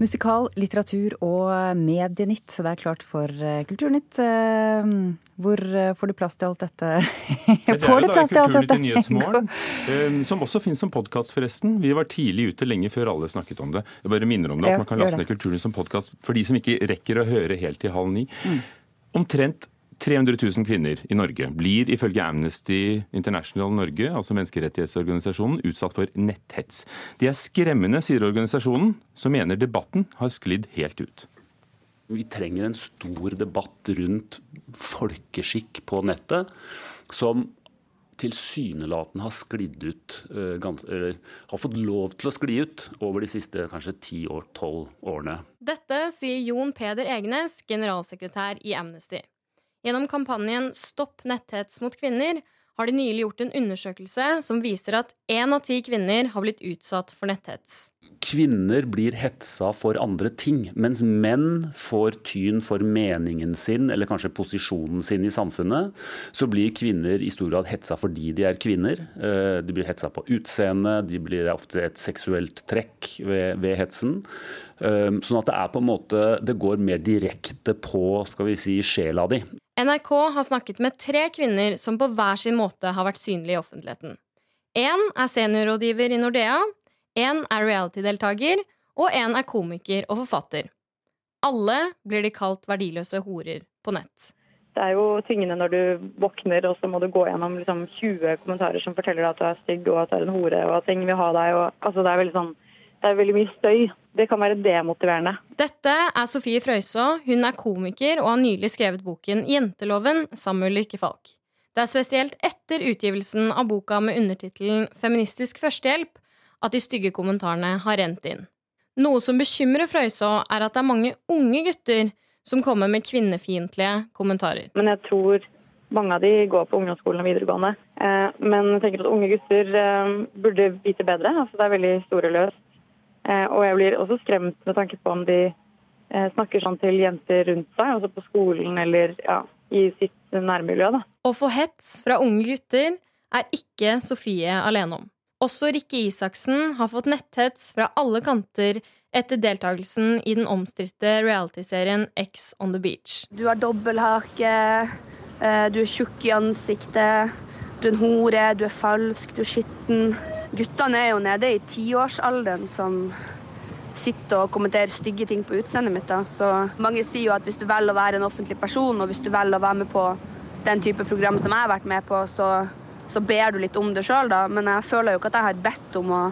Musikal, litteratur og medienytt. Så det er klart for eh, Kulturnytt. Eh, hvor eh, får du plass til alt dette? Det er jo da Kulturnytt i Nyhetsmorgen, som også finnes som podkast, forresten. Vi var tidlig ute lenge før alle snakket om det. Jeg bare minner om det, at man kan laste ned Kulturnytt som podkast for de som ikke rekker å høre helt til halv ni. Mm. Omtrent 300 000 kvinner i Norge blir ifølge Amnesty International Norge, altså menneskerettighetsorganisasjonen, utsatt for netthets. De er skremmende, sier organisasjonen, som mener debatten har sklidd helt ut. Vi trenger en stor debatt rundt folkeskikk på nettet, som tilsynelatende har sklidd ut, eh, eller har fått lov til å skli ut over de siste kanskje 10-12 årene. Dette sier Jon Peder Egenes, generalsekretær i Amnesty. Gjennom kampanjen Stopp netthets mot kvinner har de nylig gjort en undersøkelse som viser at én av ti kvinner har blitt utsatt for netthets. Kvinner blir hetsa for andre ting, mens menn får tyn for meningen sin, eller kanskje posisjonen sin i samfunnet. Så blir kvinner i stor grad hetsa fordi de er kvinner. Eh, de blir hetsa på utseende, de blir ofte et seksuelt trekk ved, ved hetsen. Eh, sånn at det er på en måte Det går mer direkte på skal vi si, sjela di. NRK har snakket med tre kvinner som på hver sin måte har vært synlige i offentligheten. Én er seniorrådgiver i Nordea, én er reality-deltaker, og én er komiker og forfatter. Alle blir de kalt verdiløse horer på nett. Det er jo tyngende når du våkner og så må du gå gjennom liksom 20 kommentarer som forteller deg at du er stygg og at du er en hore og at ingen vil ha deg. Og, altså, det er veldig sånn det er veldig mye støy. Det kan være demotiverende. Dette er Sofie Frøysaa. Hun er komiker og har nylig skrevet boken 'Jenteloven' sammen med Ulrikke Falk. Det er spesielt etter utgivelsen av boka med undertittelen 'Feministisk førstehjelp' at de stygge kommentarene har rent inn. Noe som bekymrer Frøysaa, er at det er mange unge gutter som kommer med kvinnefiendtlige kommentarer. Men jeg tror mange av de går på ungdomsskolen og videregående. Eh, men jeg tenker at unge gutter eh, burde vite bedre. Altså, det er veldig store Eh, og jeg blir også skremt med tanke på om de eh, snakker sånn til jenter rundt seg, altså på skolen eller ja, i sitt nærmiljø. Da. Å få hets fra unge gutter er ikke Sofie alene om. Også Rikke Isaksen har fått netthets fra alle kanter etter deltakelsen i den omstridte realityserien X on the Beach. Du har dobbelthake, eh, du er tjukk i ansiktet, du er en hore, du er falsk, du er skitten. Guttene er jo nede i tiårsalderen som sitter og kommenterer stygge ting på utseendet mitt. Da. Så mange sier jo at hvis du velger å være en offentlig person, og hvis du velger å være med på den type program som jeg har vært med på, så, så ber du litt om det sjøl, da. Men jeg føler jo ikke at jeg har bedt om å,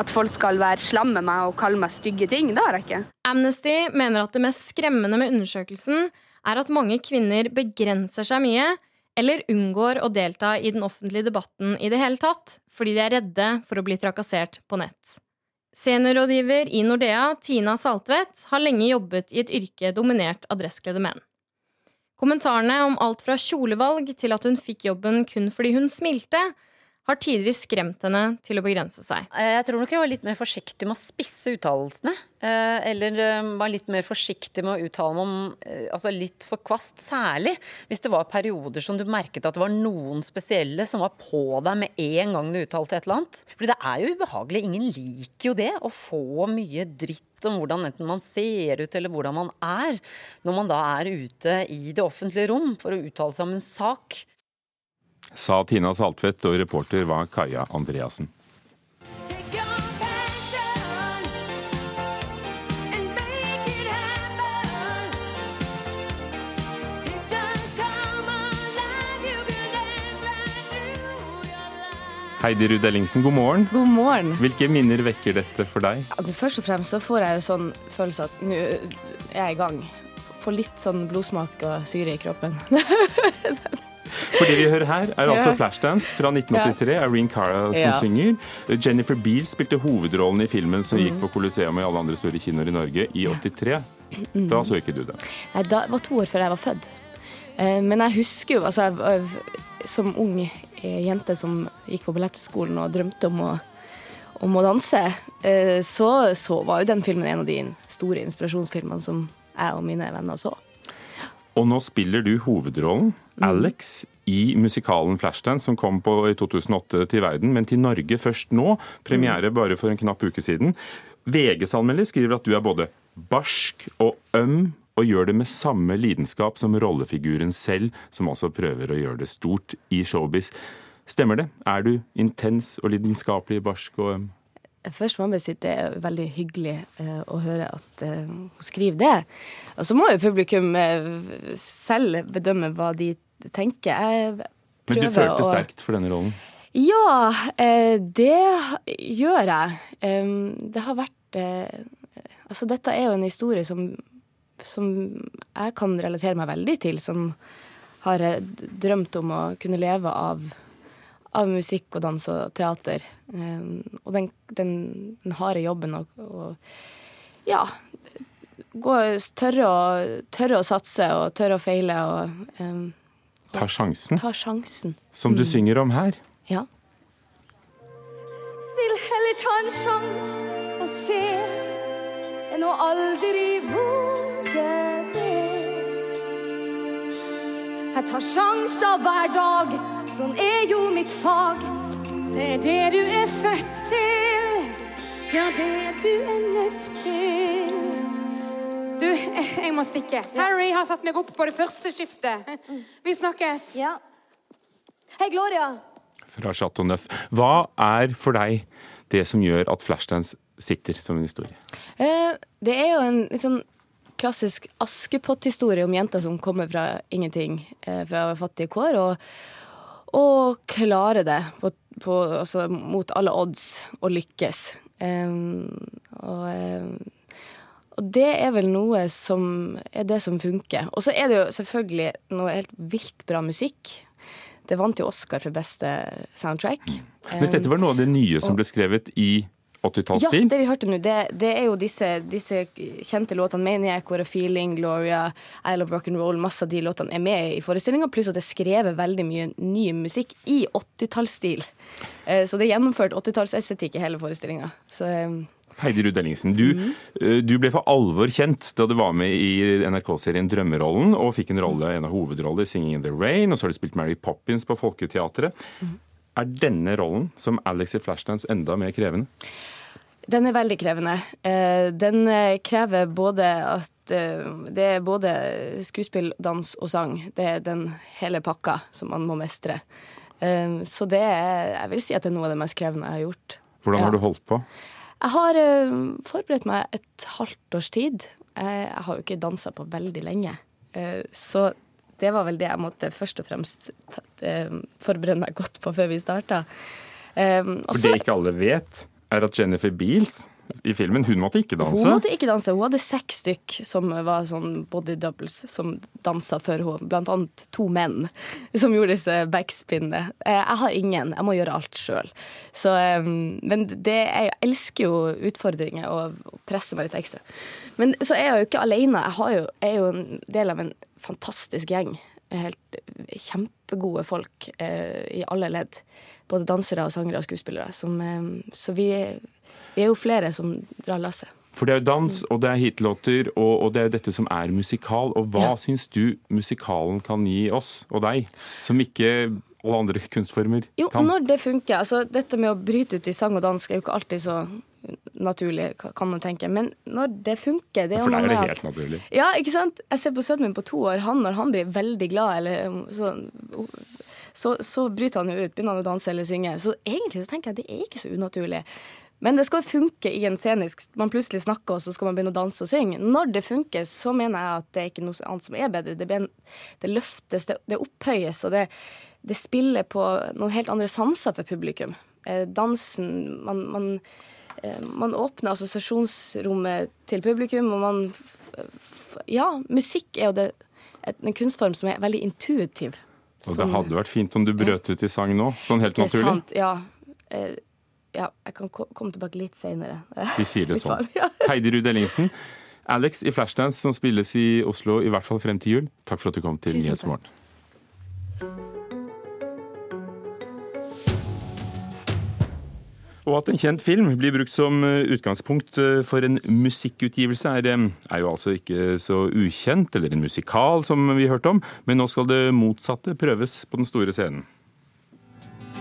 at folk skal være slemme med meg og kalle meg stygge ting. Det har jeg ikke. Amnesty mener at det mest skremmende med undersøkelsen er at mange kvinner begrenser seg mye eller unngår å delta i den offentlige debatten i det hele tatt, fordi de er redde for å bli trakassert på nett. Seniorrådgiver i Nordea, Tina Saltvedt, har lenge jobbet i et yrke dominert av dresskledde menn. Kommentarene om alt fra kjolevalg til at hun fikk jobben kun fordi hun smilte, har tidvis skremt henne til å begrense seg. Eh, jeg tror nok jeg var litt mer forsiktig med å spisse uttalelsene. Eh, eller eh, var litt mer forsiktig med å uttale meg om altså litt for kvast. Særlig hvis det var perioder som du merket at det var noen spesielle som var på deg med en gang du uttalte et eller annet. For det er jo ubehagelig. Ingen liker jo det. Å få mye dritt om hvordan enten man ser ut eller hvordan man er, når man da er ute i det offentlige rom for å uttale seg om en sak sa Tina Saltvedt, og reporter var Kaja Andreassen. Heidi Ruud Ellingsen, god morgen. God morgen. Hvilke minner vekker dette for deg? Altså, først og fremst så får jeg jo sånn følelse at nå er jeg i gang. Får litt sånn blodsmak og syre i kroppen. For det vi hører her, er altså Flashdance fra 1983. Irene Cara som synger. Jennifer Beale spilte hovedrollen i filmen som gikk mm. på Colosseum og i alle andre store kinoer i Norge i 83. Mm. Da så ikke du det? Nei, det var to år før jeg var født. Eh, men jeg husker jo, altså som ung eh, jente som gikk på ballettskolen og drømte om å, om å danse, eh, så, så var jo den filmen en av de store inspirasjonsfilmene som jeg og mine venner så. Og nå spiller du hovedrollen. Alex, i musikalen Flashdance, som kom på, i 2008 til verden, men til Norge først nå. Premiere mm. bare for en knapp uke siden. VGs anmelder skriver at du er både barsk og øm, og gjør det med samme lidenskap som rollefiguren selv, som altså prøver å gjøre det stort i showbiz. Stemmer det? Er du intens og lidenskapelig, barsk og øm? Først må jeg bare si det er veldig hyggelig eh, å høre at eh, hun skriver det. Og så må jo publikum eh, selv bedømme hva de tenker. Jeg Men du følte å... sterkt for denne rollen? Ja, det gjør jeg. det har vært Altså, dette er jo en historie som, som jeg kan relatere meg veldig til. Som har drømt om å kunne leve av av musikk og dans og teater. Um, og den, den, den, harde jobben og, og ja gå, tørre, å, tørre, å, satse og tørre å feile og um, Ta sjansen? Ta sjansen. Som du mm. synger om her? Ja. Vil heller ta en sjanse og se enn å aldri våge det. Jeg tar sjanser hver dag Sånn er jo mitt fag. Det er det du er født til. Ja, det er du er nødt til. Du, jeg må stikke. Harry har satt meg opp på det første skiftet. Vi snakkes. Ja. Hei, Gloria. Fra Chateau Neuf. Hva er for deg det som gjør at Flashdance sitter som en historie? Eh, det er jo en liksom klassisk Askepott-historie om jenter som kommer fra ingenting, eh, fra fattige kår. og og klare det på, på, altså, mot alle odds og lykkes. Um, og, um, og, det er vel noe som er det som funker. Og så er det jo selvfølgelig noe helt vilt bra musikk. Det vant jo Oscar for beste soundtrack. Hvis dette var noe av det nye som ble skrevet i 80-tallsstil? Ja, det vi hørte nå, det, det, er jo disse, disse kjente låtene. Maniac, What a Feeling, Gloria, I Love Rock and Roll. Masse av de låtene er med i forestillinga. Pluss at det er skrevet veldig mye ny musikk i 80-tallsstil. Eh, så det er gjennomført 80-tallsestetikk i hele forestillinga. Eh, Heidi Ruud Ellingsen, du, mm. du, ble for alvor kjent da du var med i NRK-serien Drømmerollen og fikk en rolle, en av hovedrollene i 'Singing in the Rain', og så har du spilt Mary Poppins på Folketeatret. Mm. Er denne rollen som Alex i Flashdance enda mer krevende? Den er veldig krevende. Eh, den eh, krever både at eh, Det er både skuespill, dans og sang. Det er den hele pakka som man må mestre. Så det er Jeg vil si at det er noe av det mest krevende jeg har gjort. Hvordan har du holdt på? Jeg har forberedt meg et halvt års tid. Jeg har jo ikke dansa på veldig lenge. Så det var vel det jeg måtte først og fremst forberede meg godt på før vi starta. For det ikke alle vet, er at Jennifer Beals i filmen, hun måtte ikke danse. Hun måtte ikke danse. Hun hadde seks stykk som var sånn body doubles som dansa for henne. Blant annet to menn som gjorde disse backspinnene. Eh, jeg har ingen. Jeg må gjøre alt sjøl. Men det, jeg elsker jo utfordringer og presser meg litt ekstra. Men så er jeg jo ikke alene. Jeg, jo, jeg er jo en del av en fantastisk gjeng. Helt kjempegode folk eh, i alle ledd både dansere og sangere og skuespillere. Som, eh, så vi, vi, er jo flere som drar lasset. For det er jo dans, og det er hitlåter, og, og det er jo dette som er musikal. Og hva ja. syns du musikalen kan gi oss og deg, som ikke alle andre kunstformer jo, kan? Jo, når det funker. Altså, dette med å bryte ut i sang og dans er jo ikke alltid så naturlig, kan man tenke. Men når det funker det er For deg er det helt naturlig? Ja, ikke sant. Jeg ser på sønnen min på to år. Han, når han blir veldig glad eller så så, så bryter han jo ut, begynner han å danse eller synge. Så egentlig så tenker jeg at det er ikke så unaturlig. Men det skal funke i en scenisk Man plutselig snakker, og så skal man begynne å danse og synge. Når det funker, så mener jeg at det er ikke noe annet som er bedre. Det, en, det løftes, det, det, opphøyes, og det, det, spiller på noen helt andre sanser for publikum. Eh, dansen Man, man, man åpner assosiasjonsrommet til publikum, og man Ja, musikk er jo det, en kunstform som er veldig intuitiv. Og det hadde vært fint om du brøt ut i sang nå, sånn helt naturlig. Det er sant, ja. Eh, ja, jeg kan komme tilbake litt seinere. Vi sier det sånn. Heidi Ruud Ellingsen. Alex i Flashdance, som spilles i Oslo i hvert fall frem til jul. Takk for at du kom til Nyhetsmorgen. Og at en kjent film blir brukt som eh, utgangspunkt eh, for en musikkutgivelse, er, eh, er, jo altså ikke så ukjent, eller en musikal, som vi hørte om, men nå skal det motsatte prøves på den store scenen.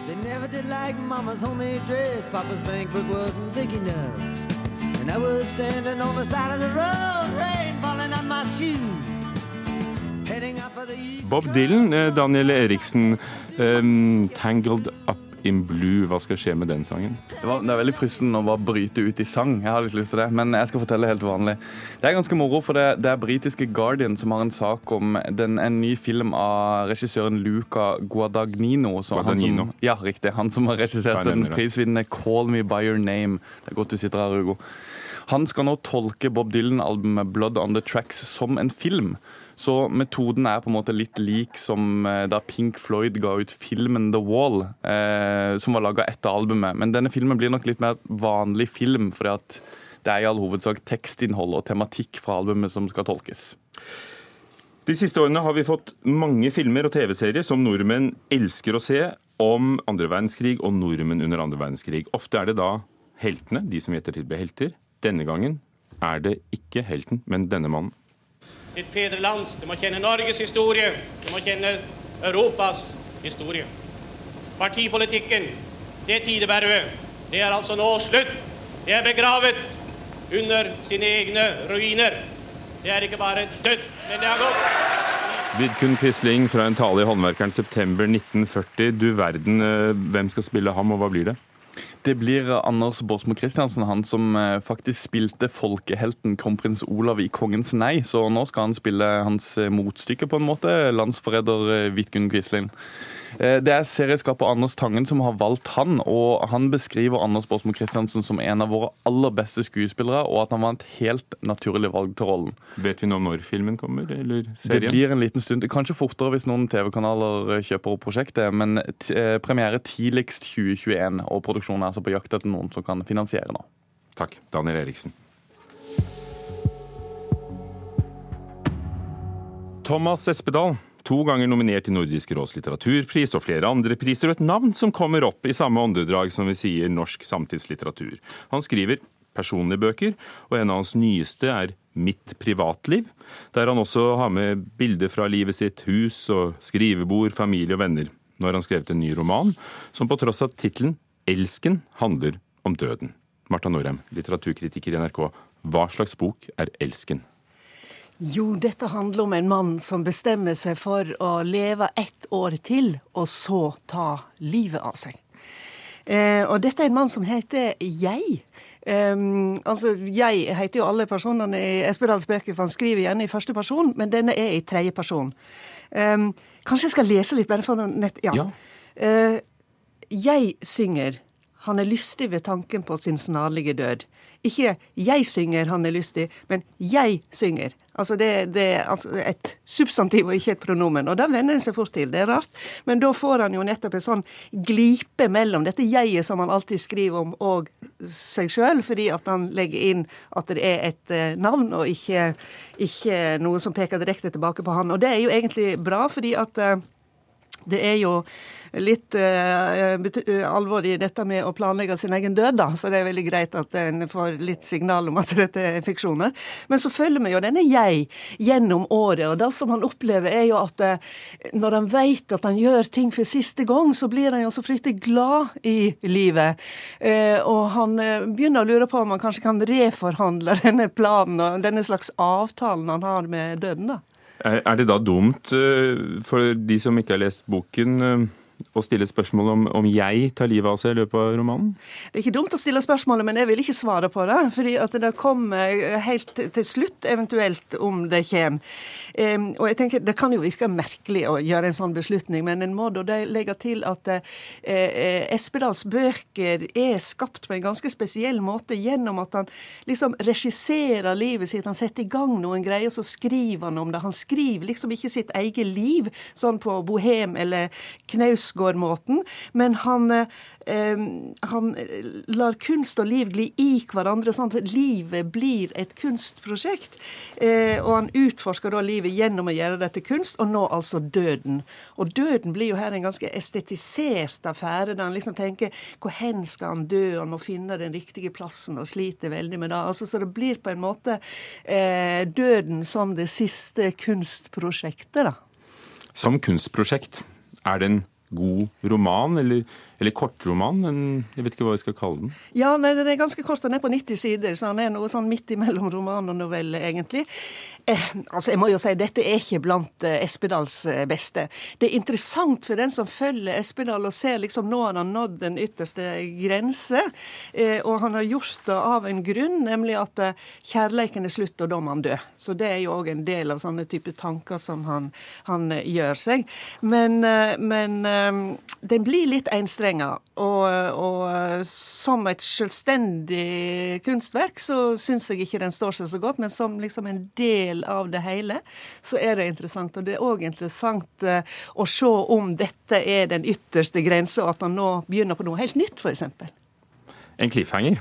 They never did like mama's homemade dress. Papa's bankbook wasn't big enough. And I was standing on the side of the road, rain falling on my shoes. Bob Dylan, Daniel Eriksen, um, 'Tangled Up in Blue'. Hva skal skje med den sangen? Det, var, det er veldig fristende å bare bryte ut i sang, Jeg har litt lyst til det, men jeg skal fortelle helt vanlig. Det er ganske moro, for det, det er britiske Guardian som har en sak om den, en ny film av regissøren Luca Guadagnino. Guadagnino. Han som, ja, riktig. Han som har regissert den prisvinnende 'Call Me By Your Name'. Det er godt du sitter her, Hugo. Han skal nå tolke Bob Dylan-albumet 'Blood On The Tracks' som en film. Så metoden er på en måte litt lik som eh, da Pink Floyd ga ut filmen The Wall, eh, som var laga etter albumet. Men denne filmen blir nok litt mer vanlig film, fordi at det er i all hovedsak tekstinnhold og tematikk fra albumet som skal tolkes. De siste årene har vi fått mange filmer og TV-serier som nordmenn elsker å se om andre verdenskrig og nordmenn under andre verdenskrig. Ofte er det da heltene, de som i ettertid ble helter. Denne gangen er det ikke helten, men denne mannen sitt fedrelands, de må kjenne Norges historie, de må kjenne Europas historie. Partipolitikken, det tidevervet, det er altså nå slutt. Det er begravet under sine egne ruiner. Det er ikke bare dødt, men det har gått. Vidkun Quisling fra en tale i Håndverkeren september 1940. Du verden, eh, hvem skal spille ham, og hva blir det? Det blir Anders Båsmo Christiansen, han som eh, faktisk spilte folkehelten kronprins Olav i 'Kongens nei'. Så nå skal han spille hans eh, motstykke, på en måte, landsforræder eh, Vidkun Quisling. Eh, det er serieskaper Anders Tangen som har valgt han, og han beskriver Anders Båsmo Christiansen som en av våre aller beste skuespillere, og at han var et helt naturlig valg til rollen. Vet vi nå når filmen kommer, eller serien? Det blir en liten stund. Kanskje fortere hvis noen TV-kanaler eh, kjøper opp prosjektet, men eh, premiere tidligst 2021, og produksjonen er altså på jakt etter noen som kan finansiere nå. Takk, Daniel Eriksen. Thomas Espedal To ganger nominert til Nordisk råds litteraturpris og flere andre priser, og et navn som kommer opp i samme åndedrag som vi sier norsk samtidslitteratur. Han skriver personlige bøker, og en av hans nyeste er Mitt privatliv, der han også har med bilder fra livet sitt, hus og skrivebord, familie og venner. Nå har han skrevet en ny roman, som på tross av tittelen Elsken handler om døden. Marta Norheim, litteraturkritiker i NRK, hva slags bok er Elsken? Jo, dette handler om en mann som bestemmer seg for å leve ett år til, og så ta livet av seg. Eh, og dette er en mann som heter Jeg. Um, altså, Jeg heter jo alle personene i Espedals bøker, for han skriver gjerne i første person, men denne er i tredje person. Um, kanskje jeg skal lese litt, bare for å nett... Ja. ja. Uh, jeg synger. Han er lystig ved tanken på sin snarlige død. Ikke 'jeg synger', han er lystig, men 'jeg synger'. Altså det, det er altså et substantiv og ikke et pronomen. Og da venner en seg fort til. Det er rart. Men da får han jo nettopp en sånn glipe mellom dette jeget som han alltid skriver om, og seg sjøl, fordi at han legger inn at det er et eh, navn, og ikke, ikke noe som peker direkte tilbake på han. Og det er jo egentlig bra, fordi at eh, det er jo litt uh, alvor dette med å planlegge sin egen død, da. Så det er veldig greit at en får litt signal om at dette er fiksjoner. Men så følger vi jo denne jeg gjennom året, og det som han opplever, er jo at uh, når han vet at han gjør ting for siste gang, så blir han jo så fryktelig glad i livet. Uh, og han begynner å lure på om han kanskje kan reforhandle denne planen og denne slags avtalen han har med døden, da. Er det da dumt for de som ikke har lest boken? Å stille spørsmål om, om jeg tar livet av seg i løpet av romanen? Det er ikke dumt å stille spørsmålet, men jeg vil ikke svare på det. fordi at det kommer helt til slutt, eventuelt, om det kommer. Um, og jeg tenker, Det kan jo virke merkelig å gjøre en sånn beslutning, men en må da legge til at uh, Espedals bøker er skapt på en ganske spesiell måte gjennom at han liksom regisserer livet sitt. Han setter i gang noen greier, så skriver han om det. Han skriver liksom ikke sitt eget liv sånn på bohem eller knaus Knausgård-måten, men han, eh, han, lar kunst og liv gli i hverandre, sånn at livet blir et kunstprosjekt. Eh, og han utforsker da livet gjennom å gjøre det til kunst, og nå altså døden. Og døden blir jo her en ganske estetisert affære, da han liksom tenker hvor hen skal han dø, han må finne den riktige plassen, og sliter veldig med det. Altså, så det blir på en måte eh, døden som det siste kunstprosjektet, da. Som kunstprosjekt, er det en god roman, eller, eller kortroman. En, jeg vet ikke hva vi skal kalle den. Ja, nei, den er ganske kort. Den er på 90 sider, så den er noe sånn midt imellom roman og novelle, egentlig. Eh, altså, jeg må jo si Dette er ikke blant eh, Espedals eh, beste. Det er interessant for den som følger Espedal og ser liksom nå har han nådd den ytterste grense. Eh, og han har gjort det av en grunn, nemlig at eh, kjærleiken er slutt, og da må han dø. Så det er jo òg en del av sånne type tanker som han, han eh, gjør seg. Men, men den blir litt enstrenga. Og, og som et selvstendig kunstverk så syns jeg ikke den står seg så godt, men som liksom en del av det hele, så er det interessant. Og det er òg interessant eh, å se om dette er den ytterste grensa, at han nå begynner på noe helt nytt, f.eks. En cliffhanger?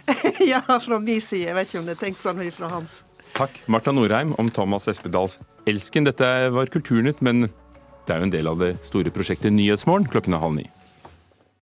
ja, fra min side. Jeg vet ikke om det er tenkt sånn fra hans. Takk, Marta Norheim om Thomas Espedals 'Elsken'. Dette var Kulturnytt, men det er jo en del av det store prosjektet Nyhetsmorgen klokken er halv ni.